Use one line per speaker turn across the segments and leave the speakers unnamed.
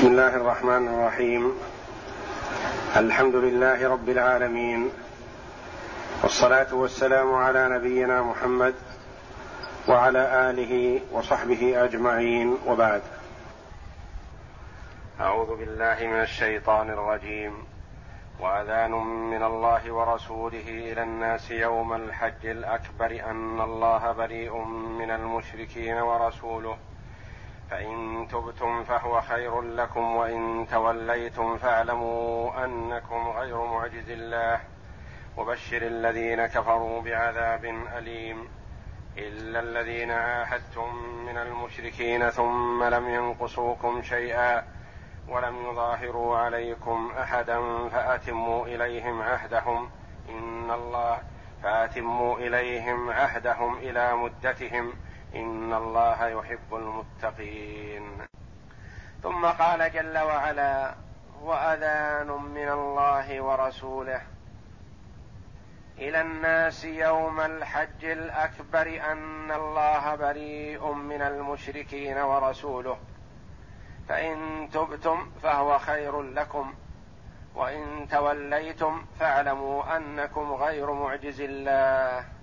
بسم الله الرحمن الرحيم. الحمد لله رب العالمين. والصلاة والسلام على نبينا محمد وعلى آله وصحبه أجمعين. وبعد. أعوذ بالله من الشيطان الرجيم. وأذان من الله ورسوله إلى الناس يوم الحج الأكبر أن الله بريء من المشركين ورسوله. فإن تبتم فهو خير لكم وإن توليتم فاعلموا أنكم غير معجز الله. وبشر الذين كفروا بعذاب أليم. إلا الذين عاهدتم من المشركين ثم لم ينقصوكم شيئا ولم يظاهروا عليكم أحدا فأتموا إليهم عهدهم. إن الله فأتموا إليهم عهدهم إلى مدتهم. إن الله يحب المتقين. ثم قال جل وعلا وأذان من الله ورسوله. إلى الناس يوم الحج الأكبر أن الله بريء من المشركين ورسوله. فإن تبتم فهو خير لكم وإن توليتم فاعلموا أنكم غير معجز الله.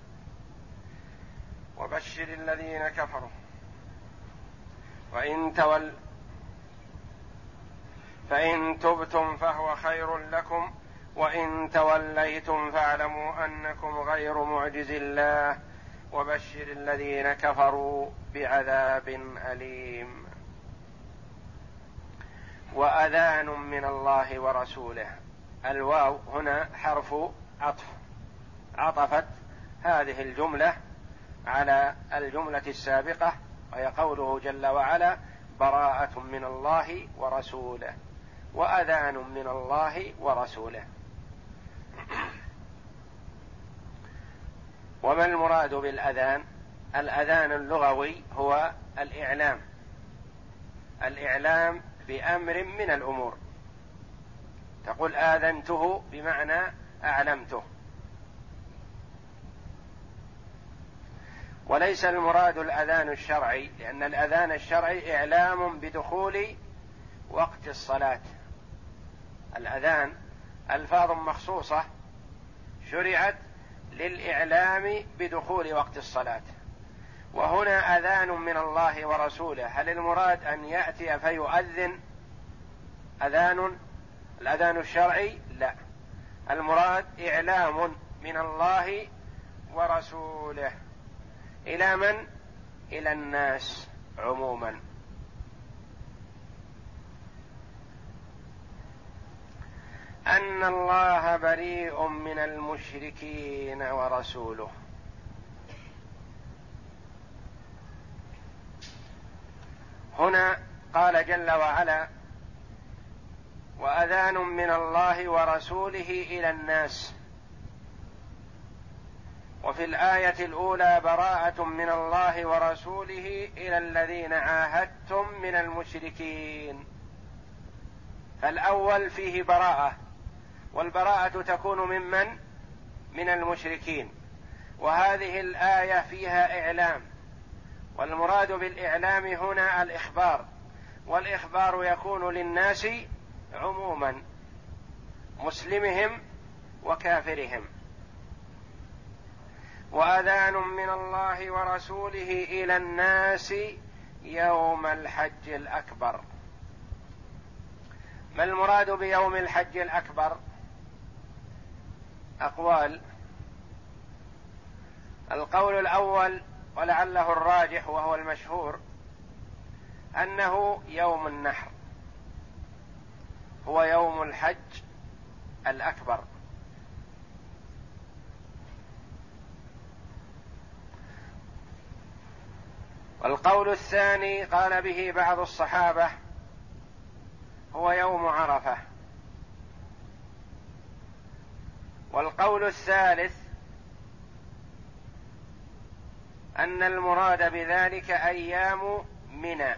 وبشر الذين كفروا. وإن تول فإن تبتم فهو خير لكم وإن توليتم فاعلموا أنكم غير معجز الله. وبشر الذين كفروا بعذاب أليم. وأذان من الله ورسوله. الواو هنا حرف عطف. عطفت هذه الجملة على الجملة السابقة وهي قوله جل وعلا براءة من الله ورسوله وأذان من الله ورسوله. وما المراد بالأذان؟ الأذان اللغوي هو الإعلام. الإعلام بأمر من الأمور. تقول آذنته بمعنى أعلمته. وليس المراد الأذان الشرعي لأن الأذان الشرعي إعلام بدخول وقت الصلاة. الأذان ألفاظ مخصوصة شرعت للإعلام بدخول وقت الصلاة. وهنا أذان من الله ورسوله. هل المراد أن يأتي فيؤذن؟ أذان؟ الأذان الشرعي؟ لا. المراد إعلام من الله ورسوله. إلى من؟ إلى الناس عموما. أن الله بريء من المشركين ورسوله. هنا قال جل وعلا وأذان من الله ورسوله إلى الناس. وفي الآية الأولى براءة من الله ورسوله إلى الذين عاهدتم من المشركين. فالأول فيه براءة والبراءة تكون ممن من المشركين. وهذه الآية فيها إعلام والمراد بالإعلام هنا الإخبار والإخبار يكون للناس عموما مسلمهم وكافرهم. وأذان من الله ورسوله إلى الناس يوم الحج الأكبر. ما المراد بيوم الحج الأكبر؟ أقوال. القول الأول ولعله الراجح وهو المشهور أنه يوم النحر. هو يوم الحج الأكبر. والقول الثاني قال به بعض الصحابة هو يوم عرفة. والقول الثالث أن المراد بذلك أيام منى.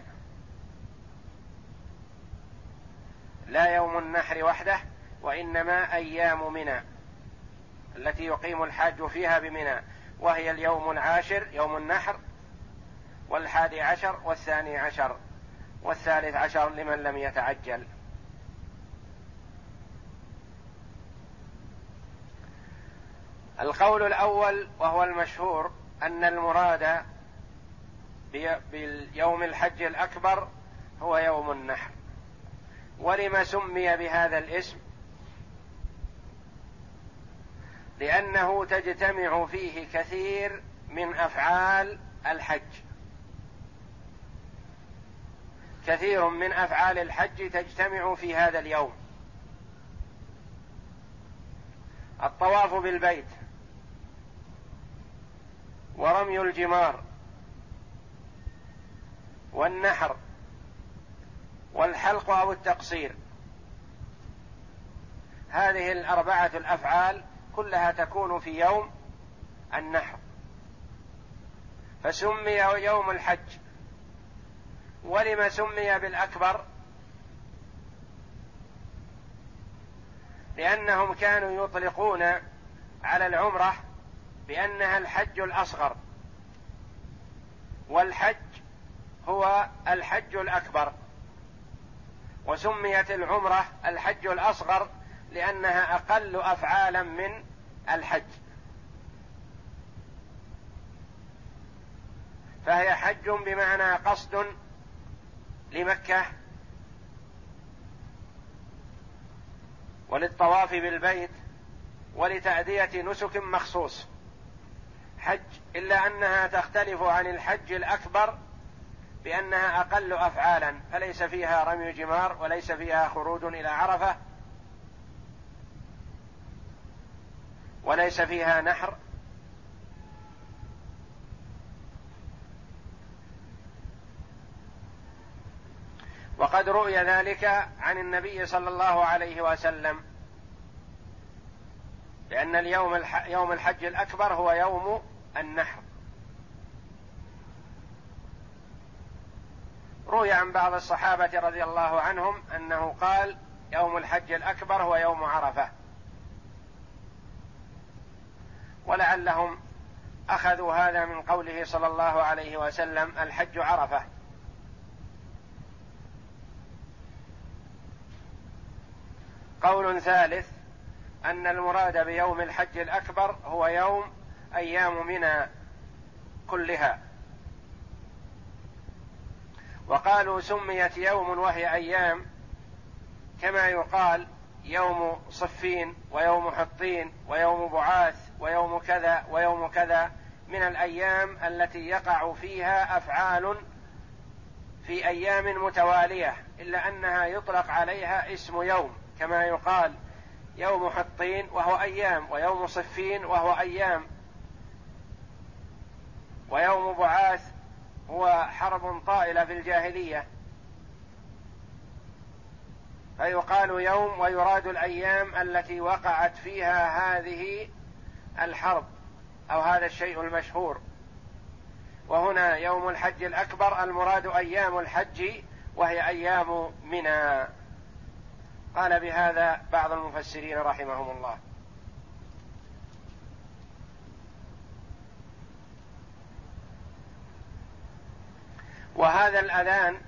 لا يوم النحر وحده وإنما أيام منى. التي يقيم الحاج فيها بمنى. وهي اليوم العاشر يوم النحر والحادي عشر والثاني عشر والثالث عشر لمن لم يتعجل. القول الأول وهو المشهور أن المراد باليوم الحج الأكبر هو يوم النحر. ولم سمي بهذا الاسم؟ لأنه تجتمع فيه كثير من أفعال الحج. كثير من أفعال الحج تجتمع في هذا اليوم. الطواف بالبيت ورمي الجمار والنحر والحلق أو التقصير. هذه الأربعة الأفعال كلها تكون في يوم النحر. فسمي يوم الحج. ولم سمي بالأكبر؟ لأنهم كانوا يطلقون على العمرة بأنها الحج الأصغر. والحج هو الحج الأكبر. وسميت العمرة الحج الأصغر لأنها أقل أفعالا من الحج. فهي حج بمعنى قصد لمكة وللطواف بالبيت ولتأدية نسك مخصوص. حج إلا أنها تختلف عن الحج الأكبر بأنها أقل أفعالا فليس فيها رمي جمار وليس فيها خروج إلى عرفة وليس فيها نحر وقد روي ذلك عن النبي صلى الله عليه وسلم. لأن اليوم الح... يوم الحج الأكبر هو يوم النحر. روي عن بعض الصحابة رضي الله عنهم أنه قال يوم الحج الأكبر هو يوم عرفة. ولعلهم أخذوا هذا من قوله صلى الله عليه وسلم الحج عرفة. قول ثالث أن المراد بيوم الحج الأكبر هو يوم أيام منى كلها. وقالوا سميت يوم وهي أيام كما يقال يوم صفين ويوم حطين ويوم بعاث ويوم كذا ويوم كذا من الأيام التي يقع فيها أفعال في أيام متوالية إلا أنها يطلق عليها اسم يوم. كما يقال يوم حطين وهو أيام ويوم صفين وهو أيام. ويوم بعاث هو حرب طائلة في الجاهلية. فيقال يوم ويراد الأيام التي وقعت فيها هذه الحرب أو هذا الشيء المشهور. وهنا يوم الحج الأكبر المراد أيام الحج وهي أيام منى. قال بهذا بعض المفسرين رحمهم الله. وهذا الأذان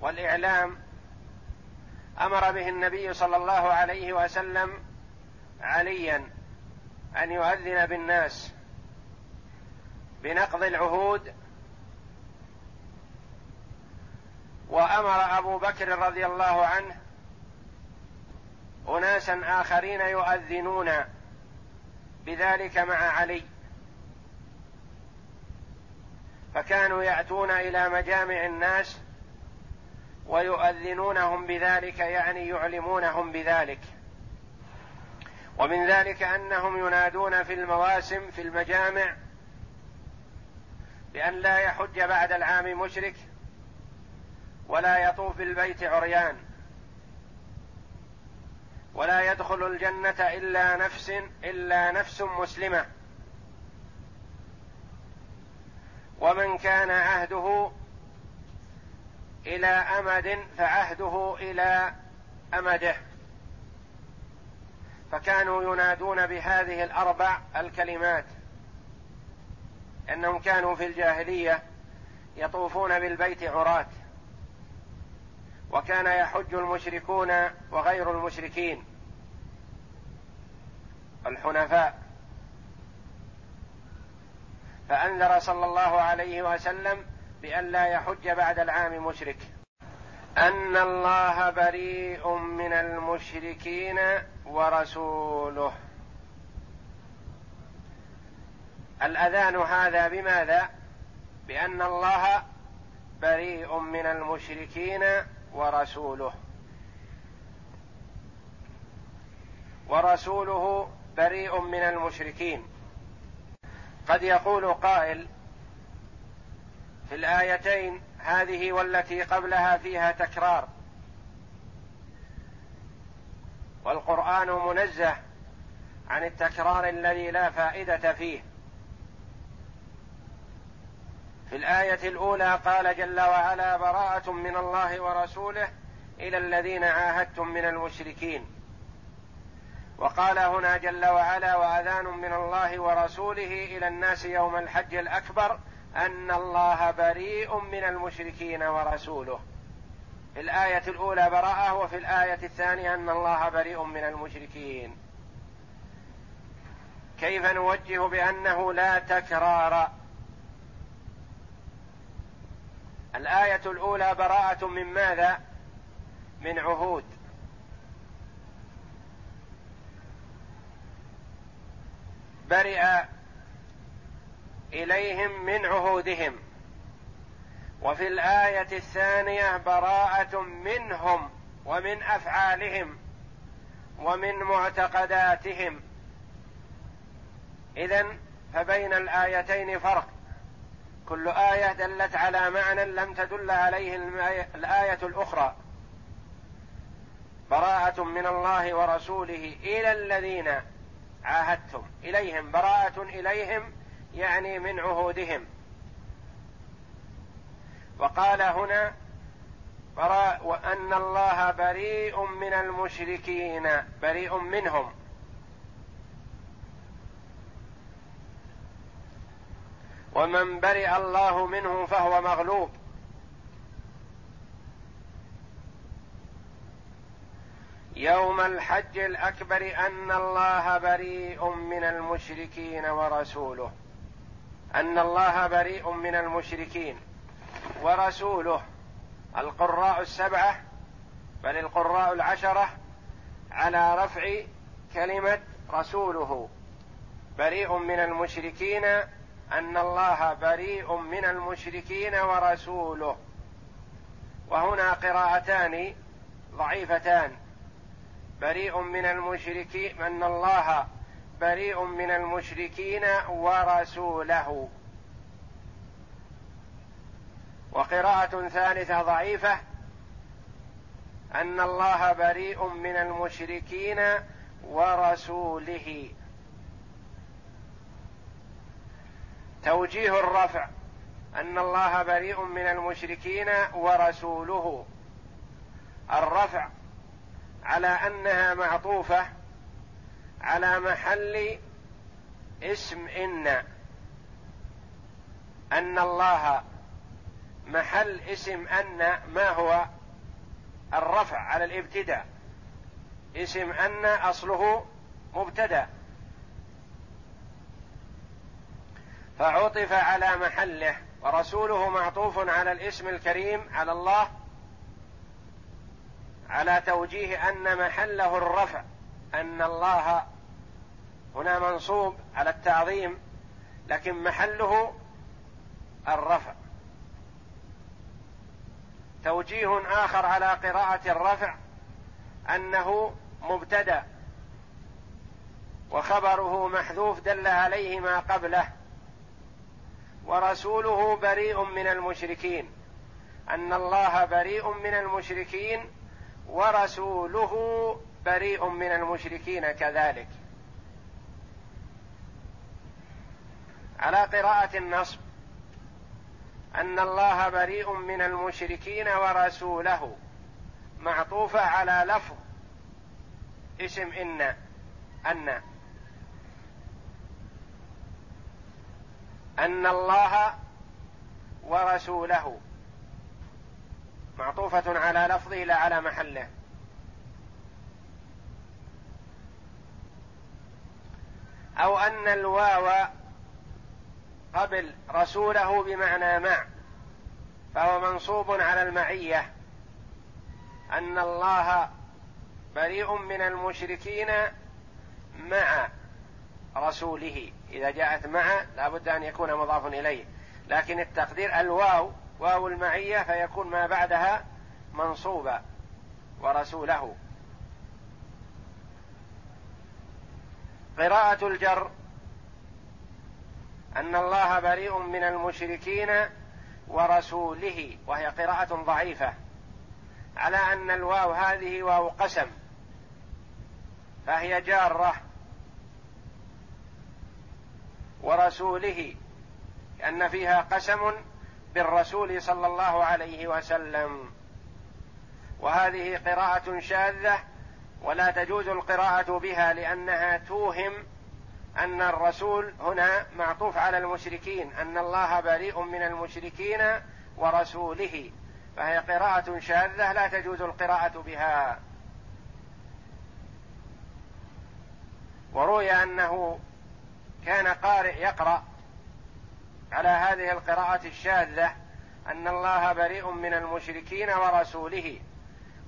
والإعلام أمر به النبي صلى الله عليه وسلم عليا أن يؤذن بالناس بنقض العهود. وأمر أبو بكر رضي الله عنه اناسا آخرين يؤذنون. بذلك مع علي. فكانوا يأتون إلى مجامع الناس ويؤذنونهم بذلك يعني يعلمونهم بذلك. ومن ذلك أنهم ينادون في المواسم في المجامع بأن لا يحج بعد العام مشرك ولا يطوف بالبيت عريان. ولا يدخل الجنة إلا نفس إلا نفس مسلمة. ومن كان عهده إلى أمد فعهده إلى أمده. فكانوا ينادون بهذه الأربع الكلمات. أنهم كانوا في الجاهلية يطوفون بالبيت عراة. وكان يحج المشركون وغير المشركين. الحنفاء. فأنذر صلى الله عليه وسلم بأن لا يحج بعد العام مشرك. أن الله بريء من المشركين ورسوله. الأذان هذا بماذا؟ بأن الله بريء من المشركين ورسوله. ورسوله بريء من المشركين. قد يقول قائل في الآيتين هذه والتي قبلها فيها تكرار. والقرآن منزه عن التكرار الذي لا فائدة فيه. في الآية الأولى قال جل وعلا براءة من الله ورسوله إلى الذين عاهدتم من المشركين وقال هنا جل وعلا وأذان من الله ورسوله إلى الناس يوم الحج الأكبر أن الله بريء من المشركين ورسوله في الآية الأولى براءة وفي الآية الثانية أن الله بريء من المشركين. كيف نوجه بأنه لا تكرار؟ الآية الأولى براءة من ماذا؟ من عهود. برئ إليهم من عهودهم. وفي الآية الثانية براءة منهم ومن أفعالهم ومن معتقداتهم. اذا فبين الآيتين فرق. كل آية دلت على معنى لم تدل عليه الايه الأخرى. براءة من الله ورسوله إلى الذين عاهدتم. إليهم براءة إليهم يعني من عهودهم. وقال هنا براء وأن الله بريء من المشركين بريء منهم. ومن برئ الله منه فهو مغلوب. يوم الحج الأكبر أن الله بريء من المشركين ورسوله. أن الله بريء من المشركين ورسوله. القراء السبعة بل القراء العشرة على رفع كلمة رسوله. بريء من المشركين أن الله بريء من المشركين ورسوله. وهنا قراءتان ضعيفتان. بريء من المشركين أن الله بريء من المشركين ورسوله. وقراءة ثالثة ضعيفة. أن الله بريء من المشركين ورسوله. توجيه الرفع أن الله بريء من المشركين ورسوله. الرفع على أنها معطوفة على محل اسم إن. أن الله محل اسم أن ما هو؟ الرفع على الابتداء. اسم أن أصله مبتدأ. فعطف على محله ورسوله معطوف على الاسم الكريم على الله على توجيه أن محله الرفع أن الله هنا منصوب على التعظيم لكن محله الرفع. توجيه آخر على قراءة الرفع أنه مبتدأ وخبره محذوف دل عليه ما قبله. ورسوله بريء من المشركين. أن الله بريء من المشركين ورسوله بريء من المشركين كذلك. على قراءة النصب. أن الله بريء من المشركين ورسوله. معطوفة على لفظ. اسم إن أن. أن الله ورسوله معطوفة على لفظه لا على محله. أو أن الواو قبل رسوله بمعنى مع فهو منصوب على المعية. أن الله بريء من المشركين مع رسوله. إذا جاءت مع لا بد أن يكون مضاف إليه. لكن التقدير الواو واو المعية فيكون ما بعدها منصوبا ورسوله. قراءة الجر. أن الله بريء من المشركين ورسوله. وهي قراءة ضعيفة. على أن الواو هذه واو قسم. فهي جارة. ورسوله لأن فيها قسم بالرسول صلى الله عليه وسلم. وهذه قراءة شاذة ولا تجوز القراءة بها لأنها توهم أن الرسول هنا معطوف على المشركين أن الله بريء من المشركين ورسوله. فهي قراءة شاذة لا تجوز القراءة بها. وروي أنه كان قارئ يقرأ على هذه القراءة الشاذة أن الله بريء من المشركين ورسوله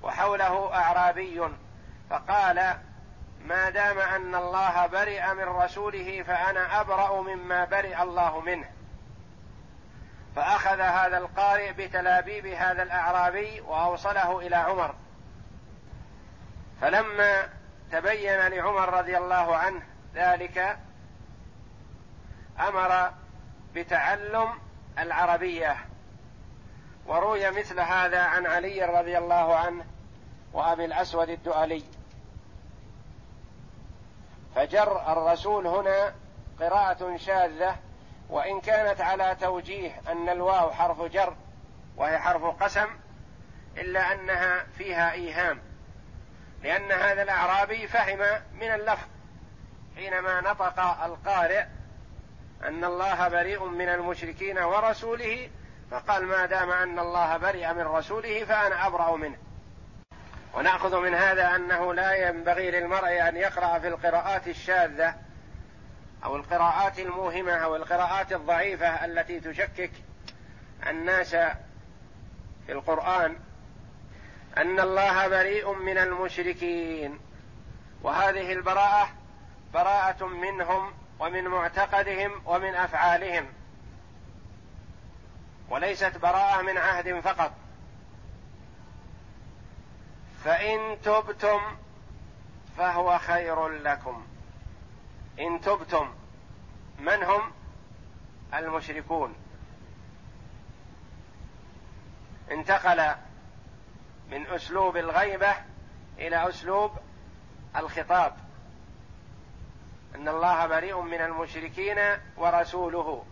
وحوله أعرابي فقال ما دام أن الله برئ من رسوله فأنا أبرأ مما برئ الله منه. فأخذ هذا القارئ بتلابيب هذا الأعرابي وأوصله إلى عمر. فلما تبين لعمر رضي الله عنه ذلك أمر بتعلم العربية. وروي مثل هذا عن علي رضي الله عنه وأبي الأسود الدؤلي. فجر الرسول هنا قراءة شاذة وإن كانت على توجيه أن الواو حرف جر وهي حرف قسم إلا أنها فيها إيهام. لأن هذا الأعرابي فهم من اللفظ حينما نطق القارئ أن الله بريء من المشركين ورسوله فقال ما دام أن الله برئ من رسوله فأنا أبرأ منه. ونأخذ من هذا أنه لا ينبغي للمرء أن يقرأ في القراءات الشاذة أو القراءات الموهمة أو القراءات الضعيفة التي تشكك الناس في القرآن أن الله بريء من المشركين. وهذه البراءة براءة منهم ومن معتقدهم ومن أفعالهم وليست براءة من عهد فقط. فإن تبتم فهو خير لكم. إن تبتم من هم؟ المشركون. انتقل من أسلوب الغيبة إلى أسلوب الخطاب. إن الله بريء من المشركين ورسوله.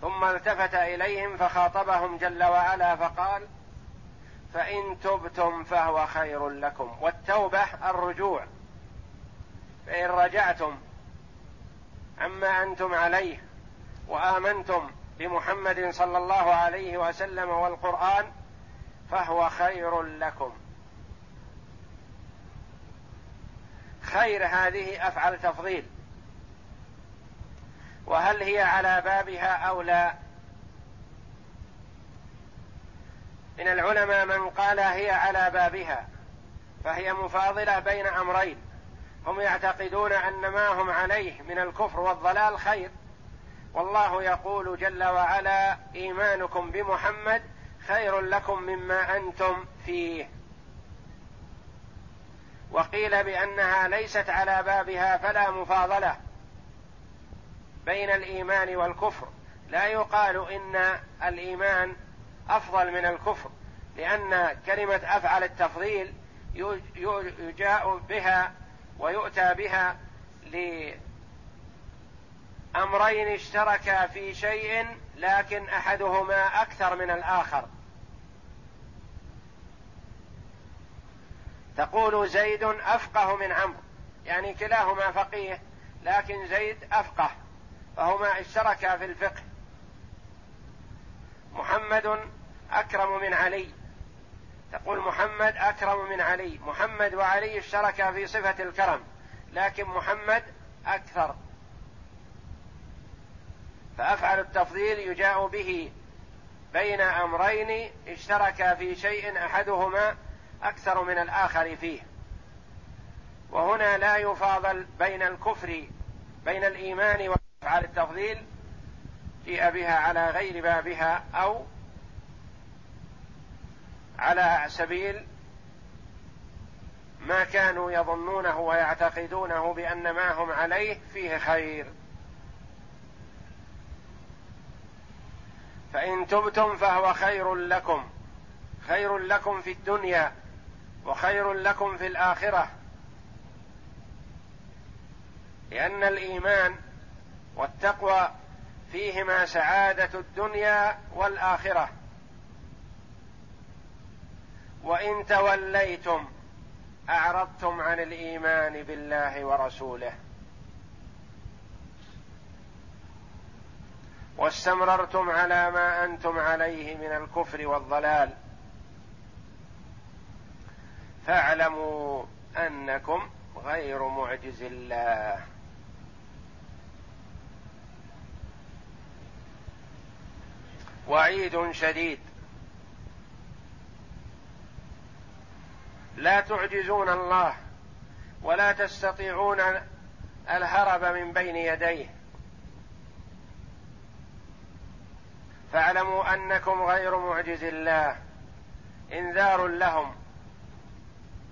ثم التفت إليهم فخاطبهم جل وعلا فقال فإن تبتم فهو خير لكم. والتوبة الرجوع. فإن رجعتم عما أنتم عليه وآمنتم بمحمد صلى الله عليه وسلم والقرآن فهو خير لكم. خير هذه أفعل تفضيل. وهل هي على بابها أو لا؟ من العلماء من قال هي على بابها فهي مفاضلة بين أمرين. هم يعتقدون أن ما هم عليه من الكفر والضلال خير. والله يقول جل وعلا إيمانكم بمحمد خير لكم مما أنتم فيه. وقيل بأنها ليست على بابها فلا مفاضلة. بين الإيمان والكفر. لا يقال إن الإيمان أفضل من الكفر لأن كلمة أفعل التفضيل يجاء بها ويؤتى بها لأمرين اشتركا في شيء لكن أحدهما أكثر من الآخر. تقول زيد أفقه من عمرو يعني كلاهما فقيه لكن زيد أفقه. فهما اشتركا في الفقه. محمد أكرم من علي. تقول محمد أكرم من علي. محمد وعلي اشتركا في صفة الكرم لكن محمد أكثر. فأفعل التفضيل يجاء به. بين أمرين اشتركا في شيء أحدهما أكثر من الآخر فيه. وهنا لا يفاضل بين الكفر بين الإيمان وافعال التفضيل جيء بها على غير بابها أو على سبيل ما كانوا يظنونه ويعتقدونه بأن ما هم عليه فيه خير. فإن تبتم فهو خير لكم خير لكم في الدنيا وخير لكم في الآخرة لأن الإيمان والتقوى فيهما سعادة الدنيا والآخرة. وإن توليتم أعرضتم عن الإيمان بالله ورسوله. واستمررتم على ما أنتم عليه من الكفر والضلال. فاعلموا أنكم غير معجز الله. وعيد شديد. لا تعجزون الله ولا تستطيعون الهرب من بين يديه. فاعلموا أنكم غير معجز الله إنذار لهم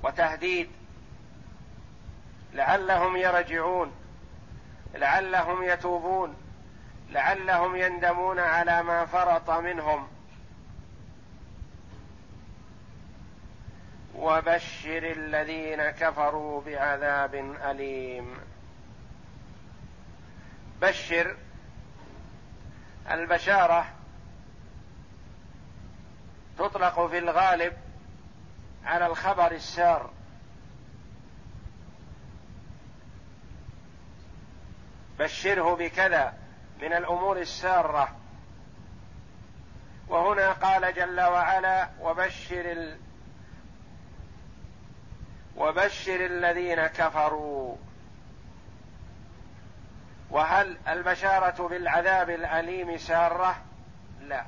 وتهديد. لعلهم يرجعون لعلهم يتوبون. لعلهم يندمون على ما فرط منهم. وبشر الذين كفروا بعذاب أليم. بشر البشارة تطلق في الغالب على الخبر السار. بشره بكذا. من الأمور السارة. وهنا قال جل وعلا وبشر ال وبشر الذين كفروا. وهل البشارة بالعذاب الأليم سارة؟ لا.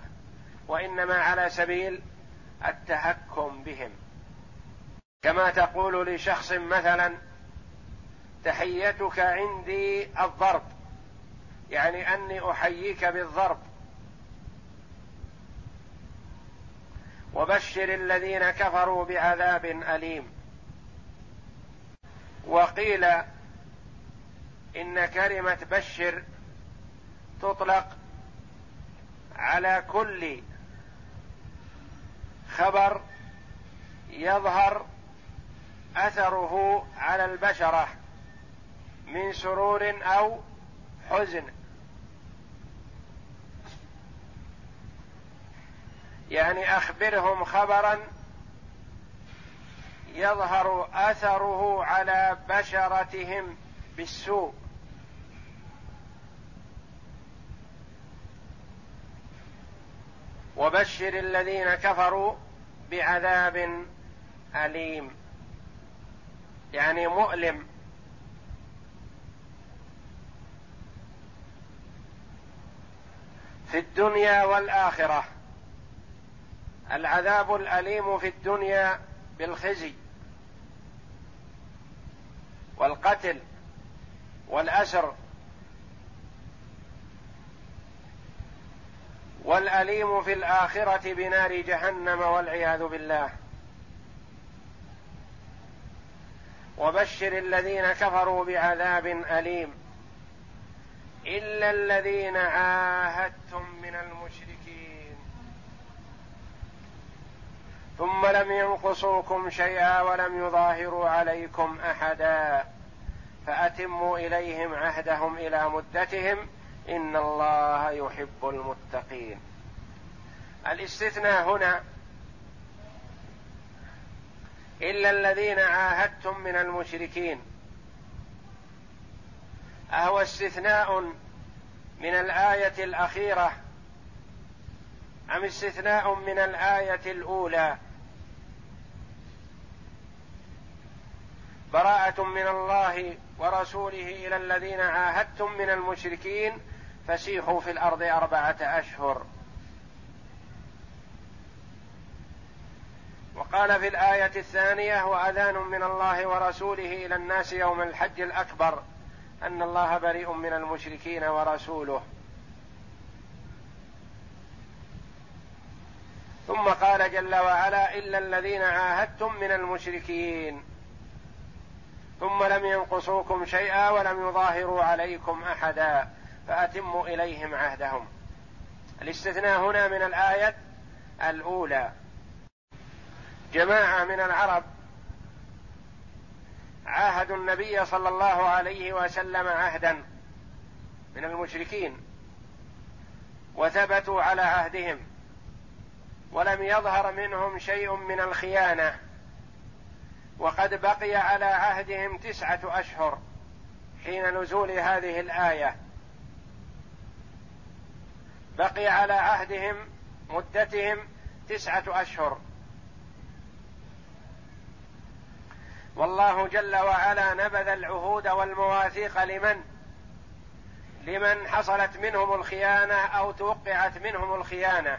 وإنما على سبيل التهكم بهم. كما تقول لشخص مثلا تحيتك عندي الضرب. يعني أني أحييك بالضرب. وبشر الذين كفروا بعذاب أليم. وقيل إن كلمة بشر تطلق على كل خبر يظهر أثره على البشرة من سرور أو حزن يعني أخبرهم خبرا يظهر أثره على بشرتهم بالسوء. وبشر الذين كفروا بعذاب أليم. يعني مؤلم. في الدنيا والآخرة. العذاب الأليم في الدنيا بالخزي والقتل والأسر والأليم في الآخرة بنار جهنم والعياذ بالله. وبشر الذين كفروا بعذاب أليم. إلا الذين عاهدتم من المشركين. ثم لم ينقصوكم شيئا ولم يظاهروا عليكم أحدا. فأتموا إليهم عهدهم إلى مدتهم. إن الله يحب المتقين. الاستثناء هنا. إلا الذين عاهدتم من المشركين. أهو استثناء من الآية الأخيرة أم استثناء من الآية الأولى؟ براءة من الله ورسوله إلى الذين عاهدتم من المشركين فسيحوا في الأرض أربعة أشهر. وقال في الآية الثانية وأذان من الله ورسوله إلى الناس يوم الحج الأكبر. أن الله بريء من المشركين ورسوله. ثم قال جل وعلا الا الذين عاهدتم من المشركين. ثم لم ينقصوكم شيئا ولم يظاهروا عليكم أحدا فأتموا إليهم عهدهم. الاستثناء هنا من الآية الأولى. جماعة من العرب عاهدوا النبي صلى الله عليه وسلم عهدا من المشركين وثبتوا على عهدهم ولم يظهر منهم شيء من الخيانة وقد بقي على عهدهم تسعة أشهر حين نزول هذه الآية. بقي على عهدهم مدتهم تسعة أشهر. والله جل وعلا نبذ العهود والمواثيق لمن؟ لمن حصلت منهم الخيانة أو توقعت منهم الخيانة.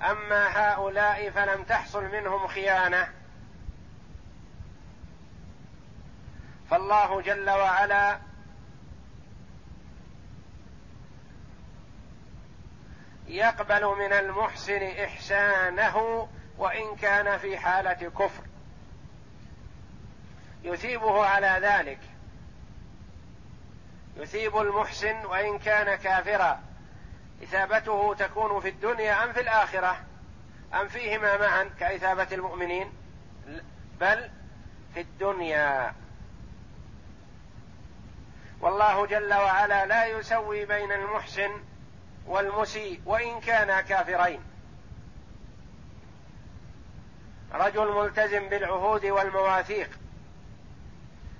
أما هؤلاء فلم تحصل منهم خيانة. فالله جل وعلا يقبل من المحسن إحسانه وإن كان في حالة كفر. يثيبه على ذلك. يثيب المحسن وإن كان كافرا. إثابته تكون في الدنيا أم في الآخرة؟ أم فيهما معا كإثابة المؤمنين؟ بل في الدنيا. والله جل وعلا لا يسوي بين المحسن والمسيء وإن كانا كافرين. رجل ملتزم بالعهود والمواثيق.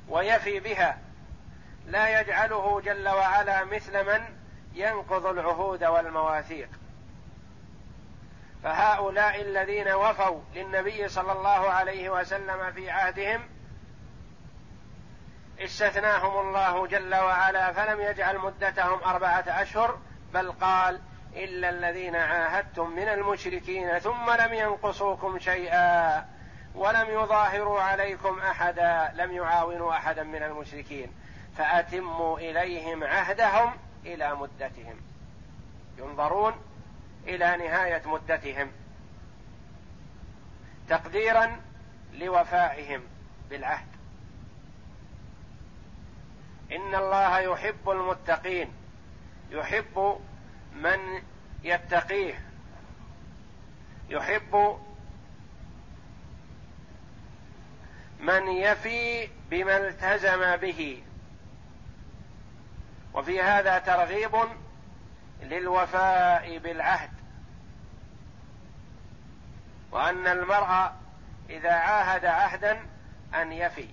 ويفي بها. لا يجعله جل وعلا مثل من ينقض العهود والمواثيق. فهؤلاء الذين وفوا للنبي صلى الله عليه وسلم في عهدهم استثناهم الله جل وعلا فلم يجعل مدتهم أربعة أشهر بل قال إلا الذين عاهدتم من المشركين ثم لم ينقصوكم شيئا. ولم يظاهروا عليكم أحدا لم يعاونوا أحدا من المشركين فأتموا إليهم عهدهم إلى مدتهم. ينظرون إلى نهاية مدتهم تقديرا لوفائهم بالعهد. إن الله يحب المتقين يحب من يتقيه يحب من يفي بما التزم به. وفي هذا ترغيب للوفاء بالعهد. وأن المرء إذا عاهد عهدا أن يفي.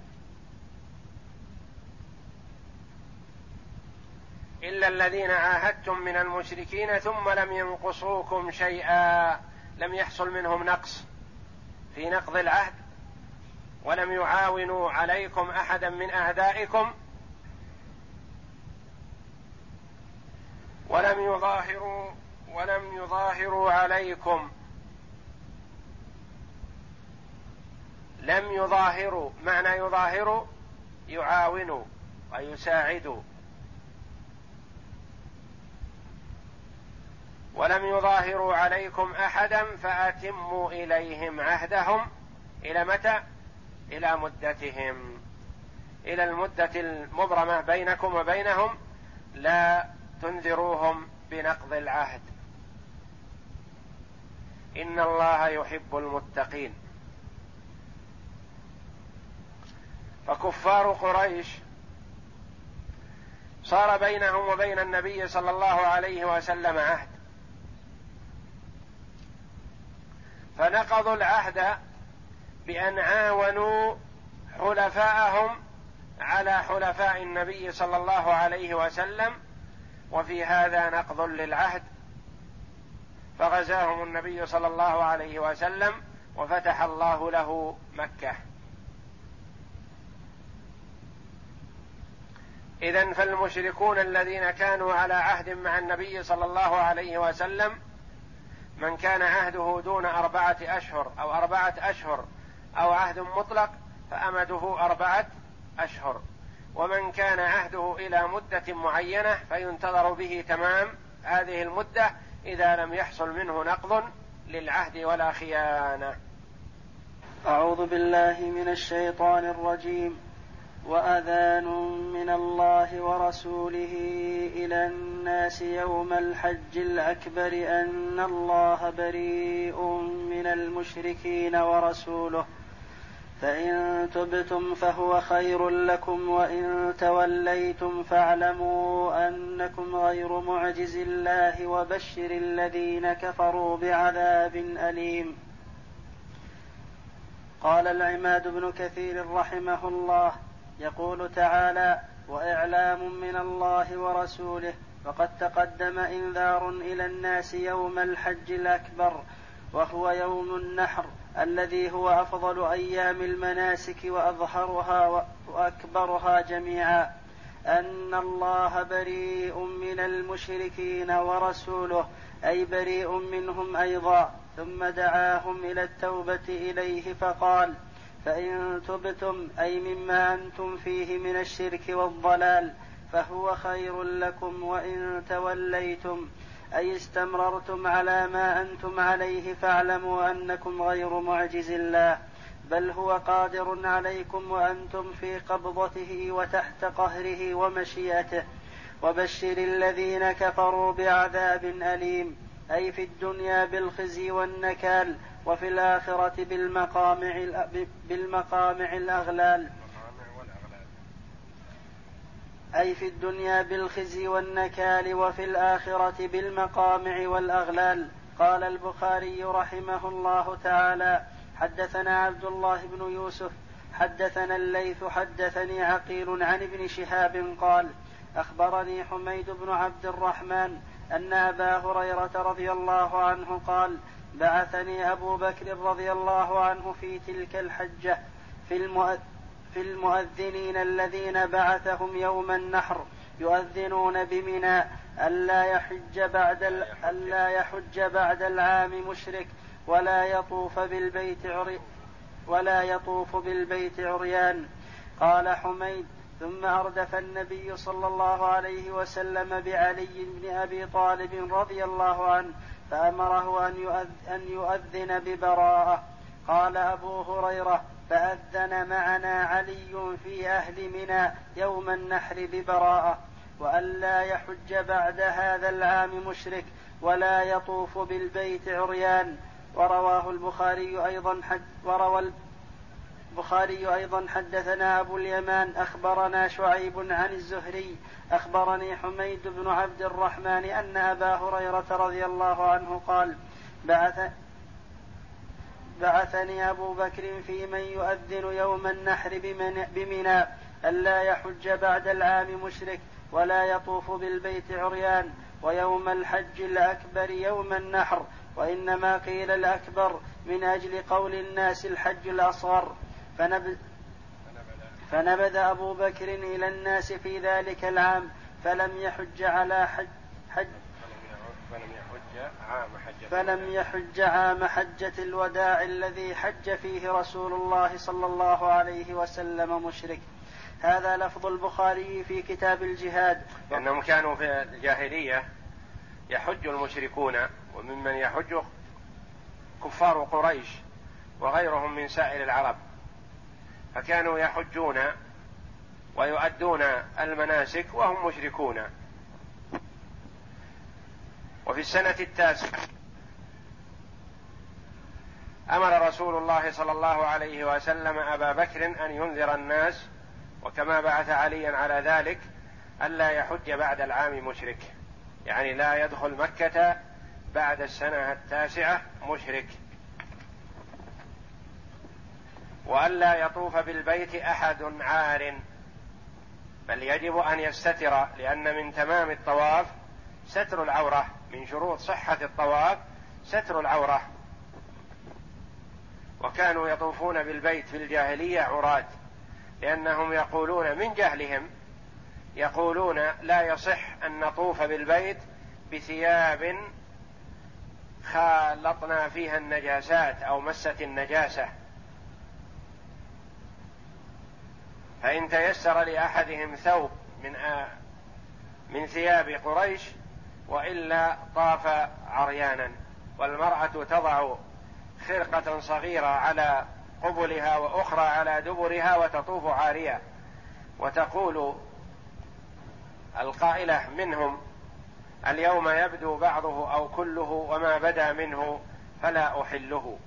إلا الذين عاهدتم من المشركين ثم لم ينقصوكم شيئا لم يحصل منهم نقص في نقض العهد. ولم يعاونوا عليكم أحدا من أعدائكم ولم يظاهروا ولم يظاهروا عليكم. لم يظاهروا معنى يظاهروا يعاونوا ويساعدوا. ولم يظاهروا عليكم أحدا فأتموا إليهم عهدهم. إلى متى؟ إلى مدتهم. إلى المدة المبرمة بينكم وبينهم لا تنذروهم بنقض العهد. إن الله يحب المتقين. فكفار قريش صار بينهم وبين النبي صلى الله عليه وسلم عهد. فنقضوا العهد بأن عاونوا حلفاءهم على حلفاء النبي صلى الله عليه وسلم وفي هذا نقض للعهد. فغزاهم النبي صلى الله عليه وسلم وفتح الله له مكة. اذا فالمشركون الذين كانوا على عهد مع النبي صلى الله عليه وسلم من كان عهده دون أربعة أشهر أو أربعة أشهر أو عهد مطلق فأمده أربعة أشهر. ومن كان عهده إلى مدة معينة فينتظر به تمام هذه المدة إذا لم يحصل منه نقض للعهد ولا خيانة.
أعوذ بالله من الشيطان الرجيم. وأذان من الله ورسوله إلى الناس يوم الحج الأكبر أن الله بريء من المشركين ورسوله. فإن تبتم فهو خير لكم وإن توليتم فاعلموا أنكم غير معجز الله وبشر الذين كفروا بعذاب أليم. قال العماد بن كثير رحمه الله يقول تعالى: وإعلام من الله ورسوله وقد تقدم إنذار إلى الناس يوم الحج الأكبر وهو يوم النحر الذي هو أفضل أيام المناسك وأظهرها وأكبرها جميعا. أن الله بريء من المشركين ورسوله أي بريء منهم أيضا. ثم دعاهم إلى التوبة إليه فقال فإن تبتم أي مما أنتم فيه من الشرك والضلال فهو خير لكم وإن توليتم. أي استمررتم على ما أنتم عليه فاعلموا أنكم غير معجز الله بل هو قادر عليكم وأنتم في قبضته وتحت قهره ومشيئته. وبشر الذين كفروا بعذاب أليم أي في الدنيا بالخزي والنكال وفي الآخرة بالمقامع بالمقامع الأغلال. أي في الدنيا بالخزي والنكال وفي الآخرة بالمقامع والأغلال. قال البخاري رحمه الله تعالى حدثنا عبد الله بن يوسف حدثنا الليث حدثني عقيل عن ابن شهاب قال أخبرني حميد بن عبد الرحمن أن أبا هريرة رضي الله عنه قال بعثني أبو بكر رضي الله عنه في تلك الحجة في المؤذن في المؤذنين الذين بعثهم يوم النحر يؤذنون بمنى ألا يحج بعد ألا يحج. بعد العام مشرك ولا يطوف بالبيت عري ولا يطوف بالبيت عريان. قال حميد ثم أردف النبي صلى الله عليه وسلم بعلي بن أبي طالب رضي الله عنه فأمره أن يؤذن ببراءة. قال أبو هريرة فأذن معنا علي في أهل منى يوم النحر ببراءة وألا يحج بعد هذا العام مشرك ولا يطوف بالبيت عريان. ورواه البخاري أيضا حد وروى البخاري أيضا حدثنا أبو اليمان أخبرنا شعيب عن الزهري أخبرني حميد بن عبد الرحمن أن أبا هريرة رضي الله عنه قال بعث بعثني أبو بكر في من يؤذن يوم النحر بمنى ألا يحج بعد العام مشرك ولا يطوف بالبيت عريان ويوم الحج الأكبر يوم النحر وإنما قيل الأكبر من أجل قول الناس الحج الأصغر. فنبذ, فنبذ أبو بكر إلى الناس في ذلك العام فلم يحج على حج, حج فلم حجة فلم يحج عام حجة الوداع الذي حج فيه رسول الله صلى الله عليه وسلم مشرك. هذا لفظ البخاري في كتاب الجهاد.
لأنهم كانوا في الجاهلية يحج المشركون وممن يحج كفار قريش وغيرهم من سائر العرب. فكانوا يحجون ويؤدون المناسك وهم مشركون. وفي السنة التاسعة أمر رسول الله صلى الله عليه وسلم أبا بكر أن ينذر الناس وكما بعث عليا على ذلك ألا يحج بعد العام مشرك. يعني لا يدخل مكة بعد السنة التاسعة مشرك. وألا يطوف بالبيت أحد عار. بل يجب أن يستتر لأن من تمام الطواف ستر العورة من شروط صحة الطواف ستر العورة. وكانوا يطوفون بالبيت في الجاهلية عراة لأنهم يقولون من جهلهم يقولون لا يصح أن نطوف بالبيت بثياب خالطنا فيها النجاسات أو مست النجاسة. فإن تيسر لأحدهم ثوب من من ثياب قريش وإلا طاف عريانا والمرأة تضع خرقة صغيرة على قبلها وأخرى على دبرها وتطوف عارية. وتقول القائلة منهم اليوم يبدو بعضه أو كله وما بدا منه فلا أحله.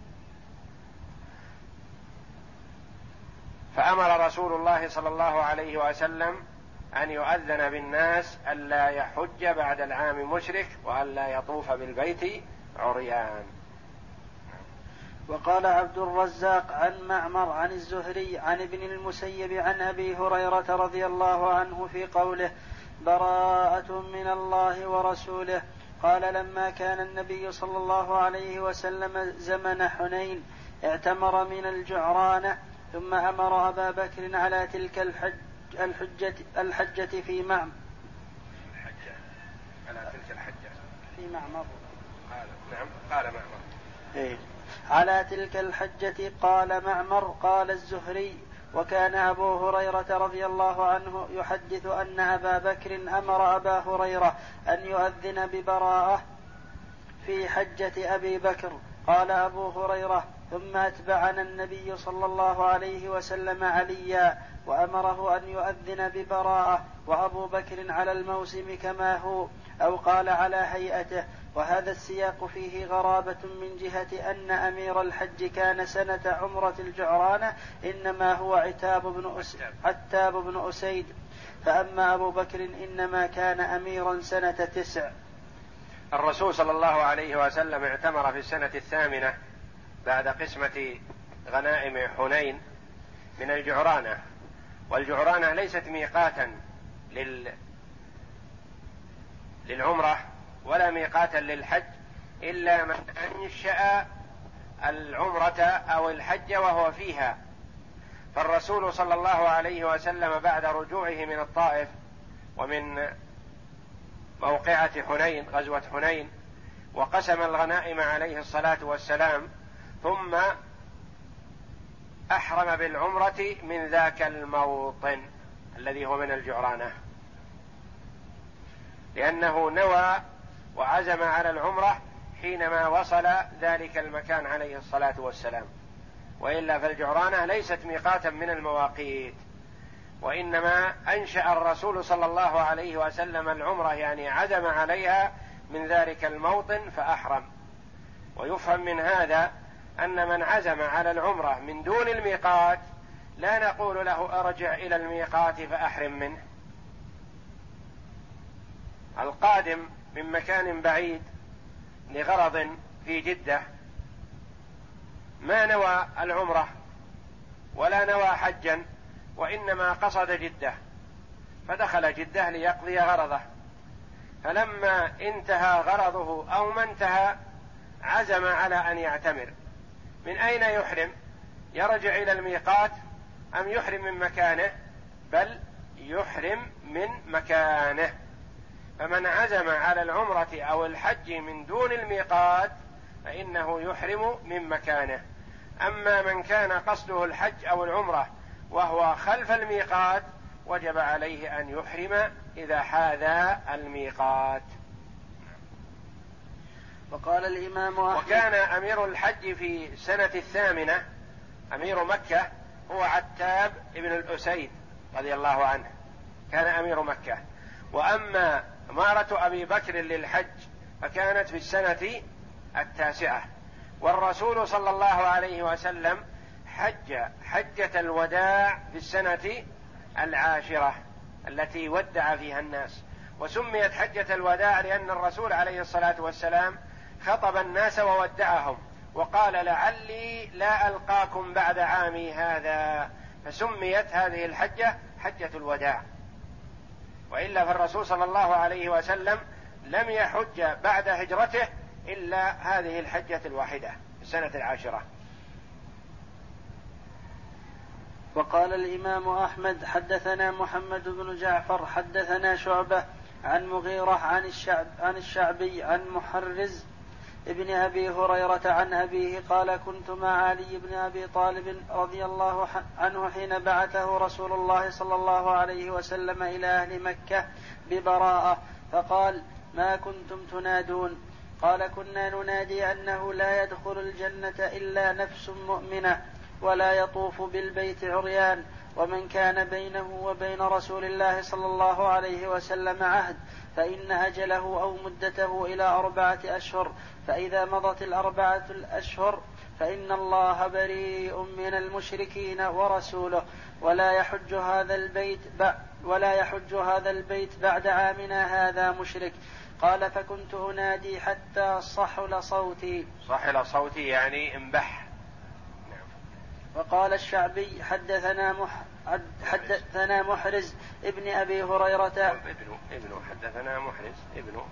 فأمر رسول الله صلى الله عليه وسلم أن يؤذن بالناس الا يحج بعد العام مشرك والا يطوف بالبيت عريان.
وقال عبد الرزاق عن معمر عن الزهري عن ابن المسيب عن أبي هريرة رضي الله عنه في قوله براءة من الله ورسوله قال لما كان النبي صلى الله عليه وسلم زمن حنين اعتمر من الجعرانة ثم أمر أبا بكر على تلك الحج الحجة الحجة في معمر
الحجة. على تلك الحجة.
في معمر
قال نعم. قال معمر.
إيه. على تلك الحجة قال معمر قال الزهري وكان أبو هريرة رضي الله عنه يحدث أن أبا بكر أمر أبا هريرة أن يؤذن ببراءة في حجة أبي بكر. قال أبو هريرة ثم أتبعنا النبي صلى الله عليه وسلم عليا وأمره أن يؤذن ببراءة وأبو بكر على الموسم كما هو أو قال على هيئته. وهذا السياق فيه غرابة من جهة أن أمير الحج كان سنة عمرة الجعرانة إنما هو عتاب بن أس... عتاب بن أسيد. فأما أبو بكر إنما كان أميرا سنة تسع.
الرسول صلى الله عليه وسلم اعتمر في السنة الثامنة بعد قسمة غنائم حنين من الجعرانة والجعرانة ليست ميقاتا لل للعمرة ولا ميقاتا للحج إلا من أنشأ العمرة أو الحج وهو فيها. فالرسول صلى الله عليه وسلم بعد رجوعه من الطائف ومن موقعة حنين غزوة حنين وقسم الغنائم عليه الصلاة والسلام ثم أحرم بالعمرة من ذاك الموطن الذي هو من الجعرانة. لأنه نوى وعزم على العمرة حينما وصل ذلك المكان عليه الصلاة والسلام. وإلا فالجعرانة ليست ميقاتا من المواقيت. وإنما أنشأ الرسول صلى الله عليه وسلم العمرة يعني عزم عليها من ذلك الموطن فأحرم. ويفهم من هذا أن من عزم على العمرة من دون الميقات لا نقول له أرجع إلى الميقات فأحرم منه. القادم من مكان بعيد لغرض في جدة ما نوى العمرة ولا نوى حجا وإنما قصد جدة فدخل جدة ليقضي غرضه. فلما انتهى غرضه أو ما انتهى عزم على أن يعتمر. من أين يحرم؟ يرجع إلى الميقات أم يحرم من مكانه؟ بل يحرم من مكانه. فمن عزم على العمرة أو الحج من دون الميقات فإنه يحرم من مكانه. أما من كان قصده الحج أو العمرة وهو خلف الميقات وجب عليه أن يحرم إذا حاذا الميقات.
وقال الإمام أحمد
وكان أمير الحج في السنة الثامنة أمير مكة هو عتاب بن الأسيد رضي الله عنه. كان أمير مكة. وأما إمارة أبي بكر للحج فكانت في السنة التاسعة. والرسول صلى الله عليه وسلم حج حجة الوداع في السنة العاشرة التي ودع فيها الناس. وسميت حجة الوداع لأن الرسول عليه الصلاة والسلام خطب الناس وودعهم وقال لعلي لا ألقاكم بعد عامي هذا فسميت هذه الحجة حجة الوداع. وإلا فالرسول صلى الله عليه وسلم لم يحج بعد هجرته إلا هذه الحجة الواحدة في السنة العاشرة.
وقال الإمام أحمد حدثنا محمد بن جعفر حدثنا شعبة عن مغيرة عن الشعب عن الشعبي عن محرز ابن أبي هريرة عن أبيه قال كنت مع علي بن أبي طالب رضي الله عنه حين بعثه رسول الله صلى الله عليه وسلم إلى أهل مكة ببراءة فقال ما كنتم تنادون؟ قال كنا ننادي أنه لا يدخل الجنة إلا نفس مؤمنة ولا يطوف بالبيت عريان ومن كان بينه وبين رسول الله صلى الله عليه وسلم عهد فإن أجله أو مدته إلى أربعة أشهر فإذا مضت الأربعة الأشهر فإن الله بريء من المشركين ورسوله ولا يحج هذا البيت ولا يحج هذا البيت بعد عامنا هذا مشرك. قال فكنت أنادي حتى صحل صوتي.
صحل صوتي يعني انبح.
وقال الشعبي حدثنا مح حدثنا محرز ابن أبي هريرة.
ابن ابن حدثنا محرز ابن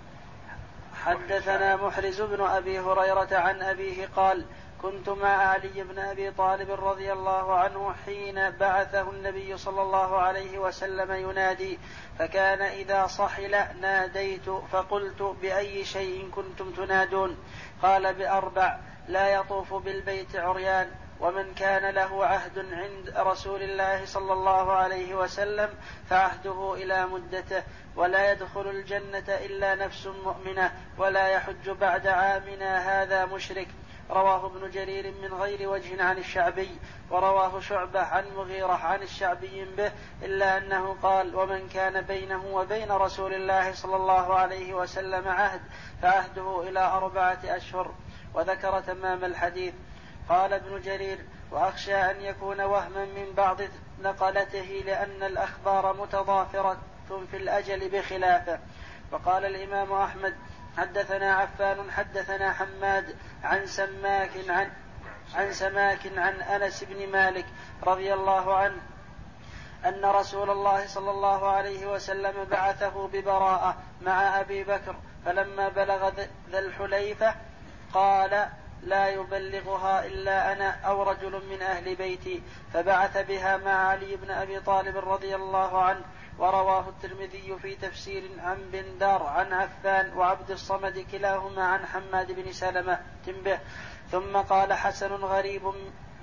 حدثنا محرز بن أبي هريرة عن أبيه قال كنت مع علي بن أبي طالب رضي الله عنه حين بعثه النبي صلى الله عليه وسلم ينادي فكان إذا صحل ناديت فقلت بأي شيء كنتم تنادون؟ قال بأربع لا يطوف بالبيت عريان. ومن كان له عهد عند رسول الله صلى الله عليه وسلم فعهده إلى مدته ولا يدخل الجنة إلا نفس مؤمنة ولا يحج بعد عامنا هذا مشرك. رواه ابن جرير من غير وجه عن الشعبي ورواه شعبة عن مغيرة عن الشعبي به إلا أنه قال ومن كان بينه وبين رسول الله صلى الله عليه وسلم عهد فعهده إلى أربعة أشهر وذكر تمام الحديث. قال ابن جرير وأخشى أن يكون وهما من بعض نقلته لأن الأخبار متضافرة في الأجل بخلافه. وقال الإمام أحمد حدثنا عفان حدثنا حماد عن سماك عن عن سماك عن أنس بن مالك رضي الله عنه أن رسول الله صلى الله عليه وسلم بعثه ببراءة مع أبي بكر فلما بلغ ذا الحليفة قال لا يبلغها إلا أنا أو رجل من أهل بيتي فبعث بها مع علي بن أبي طالب رضي الله عنه ورواه الترمذي في تفسير عن بندار عن عفان وعبد الصمد كلاهما عن حماد بن سلمة تنبه. ثم قال حسن غريب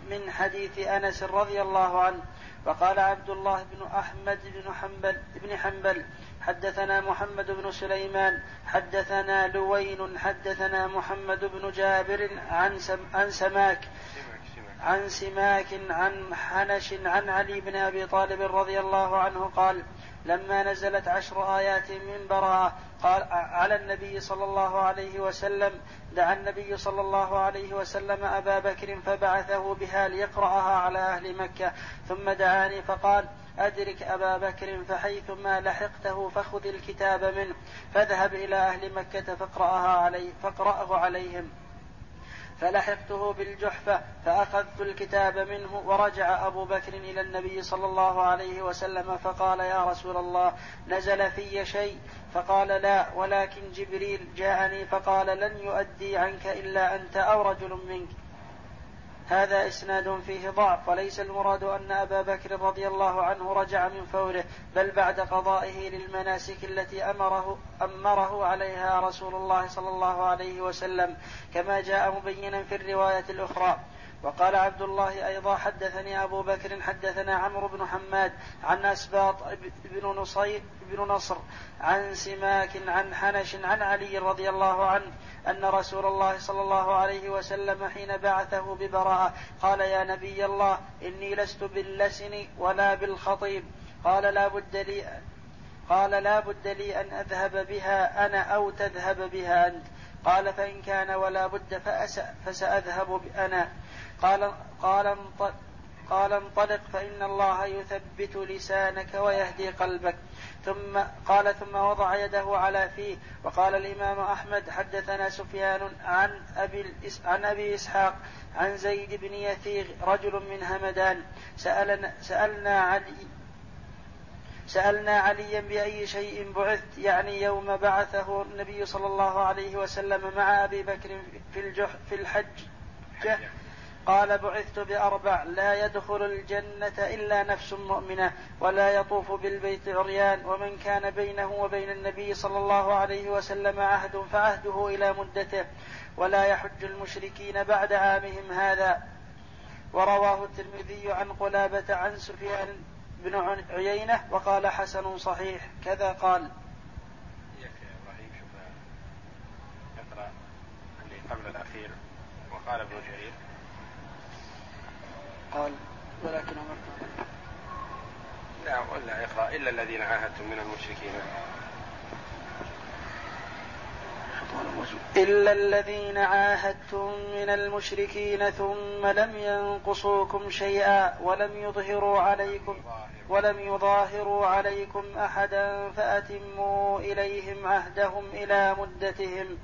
من حديث أنس رضي الله عنه وقال عبد الله بن أحمد بن حنبل بن حنبل حدثنا محمد بن سليمان حدثنا لوين حدثنا محمد بن جابر عن سم عن سماك عن سماك عن حنش عن علي بن أبي طالب رضي الله عنه قال لما نزلت عشر آيات من براءة قال على النبي صلى الله عليه وسلم. دعا النبي صلى الله عليه وسلم أبا بكر فبعثه بها ليقرأها على أهل مكة. ثم دعاني فقال أدرك أبا بكر فحيثما لحقته فخذ الكتاب منه فاذهب إلى أهل مكة فاقرأها علي فاقرأه عليهم. فلحقته بالجحفة فأخذت الكتاب منه ورجع أبو بكر إلى النبي صلى الله عليه وسلم فقال يا رسول الله نزل في شيء؟ فقال لا ولكن جبريل جاءني فقال لن يؤدي عنك إلا أنت أو رجل منك. هذا إسناد فيه ضعف وليس المراد أن أبا بكر رضي الله عنه رجع من فوره بل بعد قضائه للمناسك التي أمره أمره عليها رسول الله صلى الله عليه وسلم كما جاء مبينا في الرواية الأخرى. وقال عبد الله أيضا حدثني أبو بكر حدثنا عمرو بن حماد عن أسباط بن نصير بن نصر عن سماك عن حنش عن علي رضي الله عنه أن رسول الله صلى الله عليه وسلم حين بعثه ببراءة قال يا نبي الله إني لست باللسن ولا بالخطيب. قال لا بد لي قال لا بد لي أن أذهب بها أنا أو تذهب بها أنت. قال فإن كان ولا بد فسأذهب أنا. قال قال قال انطلق فإن الله يثبت لسانك ويهدي قلبك. ثم قال ثم وضع يده على فيه وقال الإمام أحمد حدثنا سفيان عن أبي عن أبي إسحاق عن زيد بن يثيغ رجل من همدان. سألنا سألنا علي سألنا عليا بأي شيء بعثت يعني يوم بعثه النبي صلى الله عليه وسلم مع أبي بكر في الجح في الحج. قال بعثت بأربع لا يدخل الجنة إلا نفس مؤمنة ولا يطوف بالبيت عريان ومن كان بينه وبين النبي صلى الله عليه وسلم عهد فعهده إلى مدته ولا يحج المشركين بعد عامهم هذا. ورواه الترمذي عن قلابة عن سفيان بن عيينة وقال حسن صحيح. كذا قال.
قبل الأخير. وقال ابن جرير.
قال ولكن امرت
لا ولا اقرا إلا الذين عاهدتم من المشركين.
إلا الذين عاهدتم من المشركين ثم لم ينقصوكم شيئا ولم يظهروا عليكم ولم يظاهروا عليكم أحدا فأتموا إليهم عهدهم إلى مدتهم.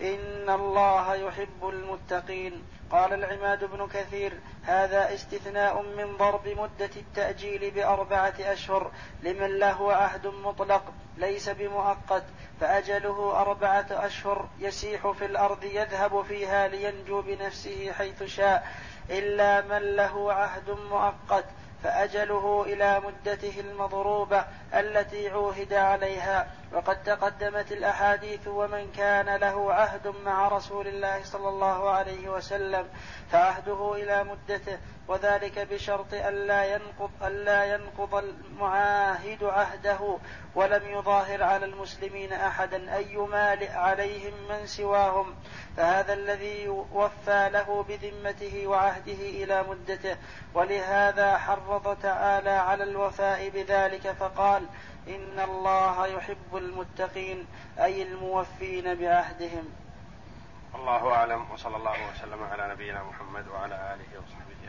إن الله يحب المتقين. قال العماد بن كثير هذا استثناء من ضرب مدة التأجيل بأربعة أشهر لمن له عهد مطلق ليس بمؤقت فأجله أربعة أشهر يسيح في الأرض يذهب فيها لينجو بنفسه حيث شاء إلا من له عهد مؤقت. فأجله إلى مدته المضروبة التي عوهد عليها. وقد تقدمت الأحاديث ومن كان له عهد مع رسول الله صلى الله عليه وسلم فعهده إلى مدته. وذلك بشرط ألا ينقض ألا ينقض المعاهد عهده. ولم يظاهر على المسلمين أحدا أن يمالئ عليهم من سواهم فهذا الذي وفى له بذمته وعهده إلى مدته. ولهذا حرض تعالى على الوفاء بذلك فقال إن الله يحب المتقين أي الموفين بعهدهم.
الله أعلم وصلى الله وسلم على نبينا محمد وعلى آله وصحبه